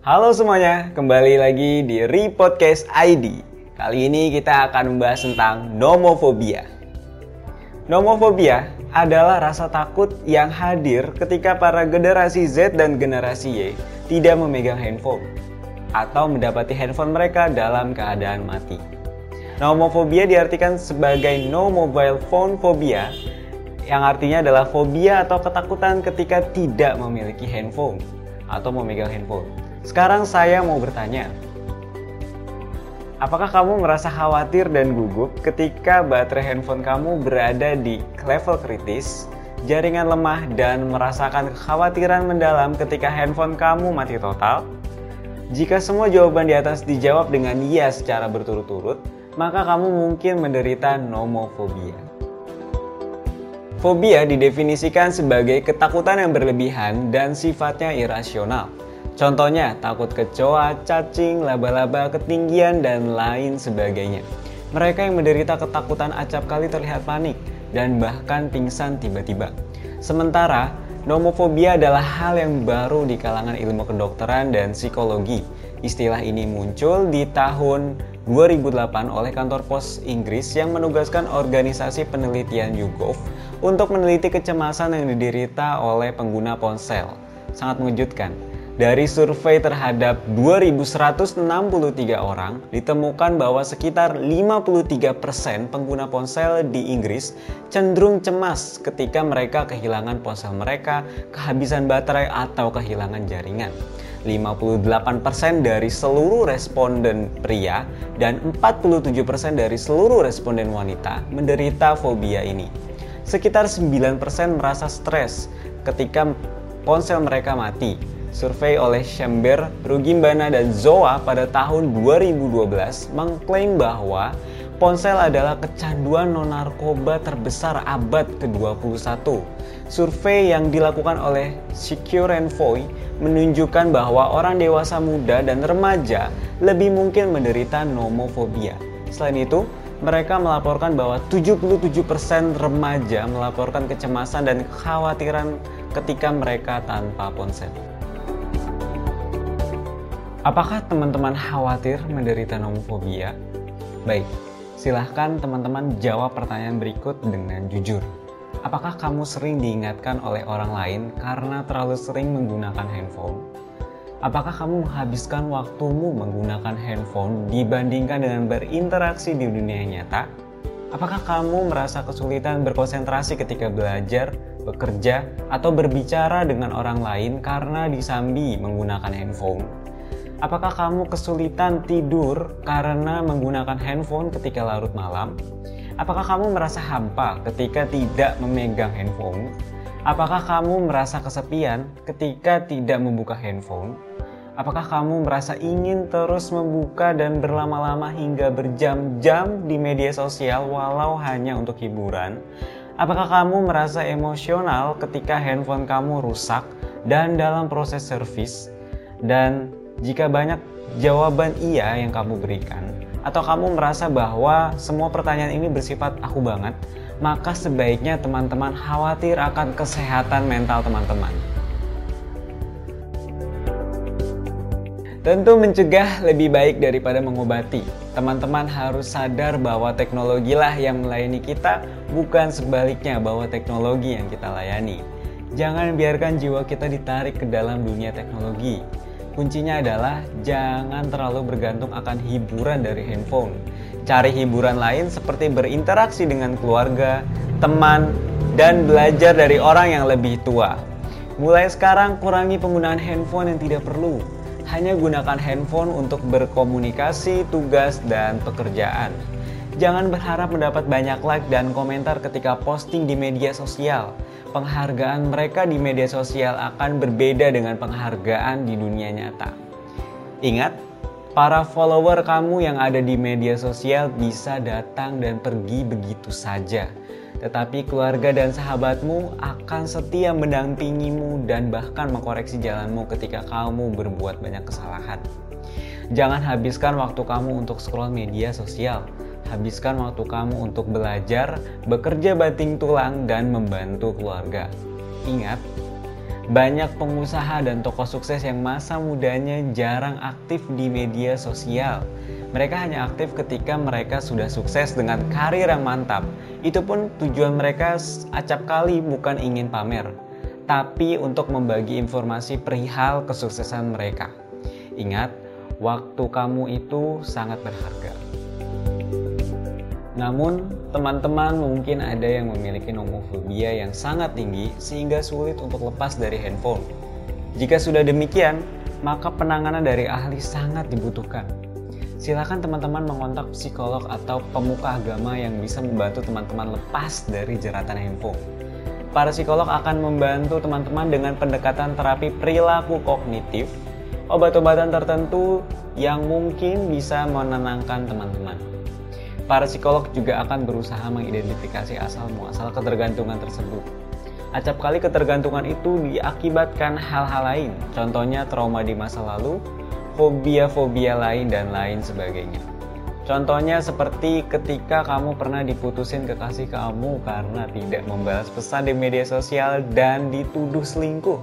Halo semuanya, kembali lagi di Repodcast ID. Kali ini kita akan membahas tentang nomofobia. Nomofobia adalah rasa takut yang hadir ketika para generasi Z dan generasi Y tidak memegang handphone atau mendapati handphone mereka dalam keadaan mati. Nomofobia diartikan sebagai no mobile phone phobia yang artinya adalah fobia atau ketakutan ketika tidak memiliki handphone atau memegang handphone. Sekarang saya mau bertanya, apakah kamu merasa khawatir dan gugup ketika baterai handphone kamu berada di level kritis, jaringan lemah, dan merasakan kekhawatiran mendalam ketika handphone kamu mati total? Jika semua jawaban di atas dijawab dengan iya secara berturut-turut, maka kamu mungkin menderita nomofobia. Fobia didefinisikan sebagai ketakutan yang berlebihan dan sifatnya irasional. Contohnya, takut kecoa, cacing, laba-laba, ketinggian, dan lain sebagainya. Mereka yang menderita ketakutan acap kali terlihat panik dan bahkan pingsan tiba-tiba. Sementara, nomofobia adalah hal yang baru di kalangan ilmu kedokteran dan psikologi. Istilah ini muncul di tahun 2008 oleh kantor pos Inggris yang menugaskan organisasi penelitian YouGov untuk meneliti kecemasan yang diderita oleh pengguna ponsel. Sangat mengejutkan. Dari survei terhadap 2163 orang, ditemukan bahwa sekitar 53% pengguna ponsel di Inggris cenderung cemas ketika mereka kehilangan ponsel mereka, kehabisan baterai, atau kehilangan jaringan. 58% dari seluruh responden pria dan 47% dari seluruh responden wanita menderita fobia ini. Sekitar 9% merasa stres ketika ponsel mereka mati. Survei oleh Chamber, Rugimbana, dan Zoa pada tahun 2012 mengklaim bahwa ponsel adalah kecanduan non-narkoba terbesar abad ke-21. Survei yang dilakukan oleh Secure Envoy menunjukkan bahwa orang dewasa muda dan remaja lebih mungkin menderita nomofobia. Selain itu, mereka melaporkan bahwa 77% remaja melaporkan kecemasan dan kekhawatiran ketika mereka tanpa ponsel. Apakah teman-teman khawatir menderita nomofobia? Baik, silahkan teman-teman jawab pertanyaan berikut dengan jujur. Apakah kamu sering diingatkan oleh orang lain karena terlalu sering menggunakan handphone? Apakah kamu menghabiskan waktumu menggunakan handphone dibandingkan dengan berinteraksi di dunia nyata? Apakah kamu merasa kesulitan berkonsentrasi ketika belajar, bekerja, atau berbicara dengan orang lain karena disambi menggunakan handphone? Apakah kamu kesulitan tidur karena menggunakan handphone ketika larut malam? Apakah kamu merasa hampa ketika tidak memegang handphone? Apakah kamu merasa kesepian ketika tidak membuka handphone? Apakah kamu merasa ingin terus membuka dan berlama-lama hingga berjam-jam di media sosial walau hanya untuk hiburan? Apakah kamu merasa emosional ketika handphone kamu rusak dan dalam proses servis? Dan jika banyak jawaban iya yang kamu berikan, atau kamu merasa bahwa semua pertanyaan ini bersifat aku banget, maka sebaiknya teman-teman khawatir akan kesehatan mental teman-teman. Tentu mencegah lebih baik daripada mengobati. Teman-teman harus sadar bahwa teknologilah yang melayani kita, bukan sebaliknya bahwa teknologi yang kita layani. Jangan biarkan jiwa kita ditarik ke dalam dunia teknologi. Kuncinya adalah jangan terlalu bergantung akan hiburan dari handphone. Cari hiburan lain seperti berinteraksi dengan keluarga, teman, dan belajar dari orang yang lebih tua. Mulai sekarang kurangi penggunaan handphone yang tidak perlu hanya gunakan handphone untuk berkomunikasi, tugas, dan pekerjaan. Jangan berharap mendapat banyak like dan komentar ketika posting di media sosial. Penghargaan mereka di media sosial akan berbeda dengan penghargaan di dunia nyata. Ingat, para follower kamu yang ada di media sosial bisa datang dan pergi begitu saja tetapi keluarga dan sahabatmu akan setia mendampingimu dan bahkan mengkoreksi jalanmu ketika kamu berbuat banyak kesalahan. Jangan habiskan waktu kamu untuk scroll media sosial. Habiskan waktu kamu untuk belajar, bekerja banting tulang, dan membantu keluarga. Ingat, Banyak pengusaha dan tokoh sukses yang masa mudanya jarang aktif di media sosial. Mereka hanya aktif ketika mereka sudah sukses dengan karir yang mantap. Itu pun tujuan mereka acap kali bukan ingin pamer, tapi untuk membagi informasi perihal kesuksesan mereka. Ingat, waktu kamu itu sangat berharga. Namun, teman-teman mungkin ada yang memiliki nomofobia yang sangat tinggi sehingga sulit untuk lepas dari handphone. Jika sudah demikian, maka penanganan dari ahli sangat dibutuhkan. Silakan teman-teman mengontak psikolog atau pemuka agama yang bisa membantu teman-teman lepas dari jeratan handphone. Para psikolog akan membantu teman-teman dengan pendekatan terapi perilaku kognitif, obat-obatan tertentu yang mungkin bisa menenangkan teman-teman. Para psikolog juga akan berusaha mengidentifikasi asal muasal ketergantungan tersebut. Acap kali ketergantungan itu diakibatkan hal-hal lain, contohnya trauma di masa lalu, fobia-fobia lain, dan lain sebagainya. Contohnya seperti ketika kamu pernah diputusin kekasih kamu karena tidak membalas pesan di media sosial dan dituduh selingkuh.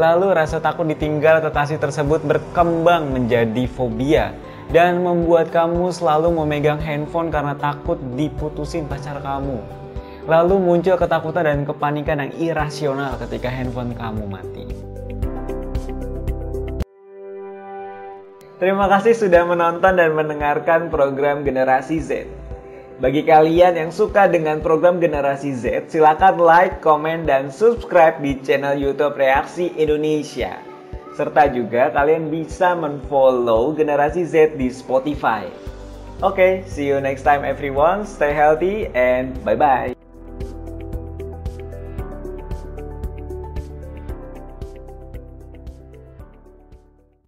Lalu rasa takut ditinggal kekasih tersebut berkembang menjadi fobia dan membuat kamu selalu memegang handphone karena takut diputusin pacar kamu. Lalu muncul ketakutan dan kepanikan yang irasional ketika handphone kamu mati. Terima kasih sudah menonton dan mendengarkan program Generasi Z. Bagi kalian yang suka dengan program Generasi Z, silakan like, komen, dan subscribe di channel YouTube Reaksi Indonesia. Serta juga kalian bisa menfollow Generasi Z di Spotify. Oke, okay, see you next time everyone. Stay healthy and bye-bye.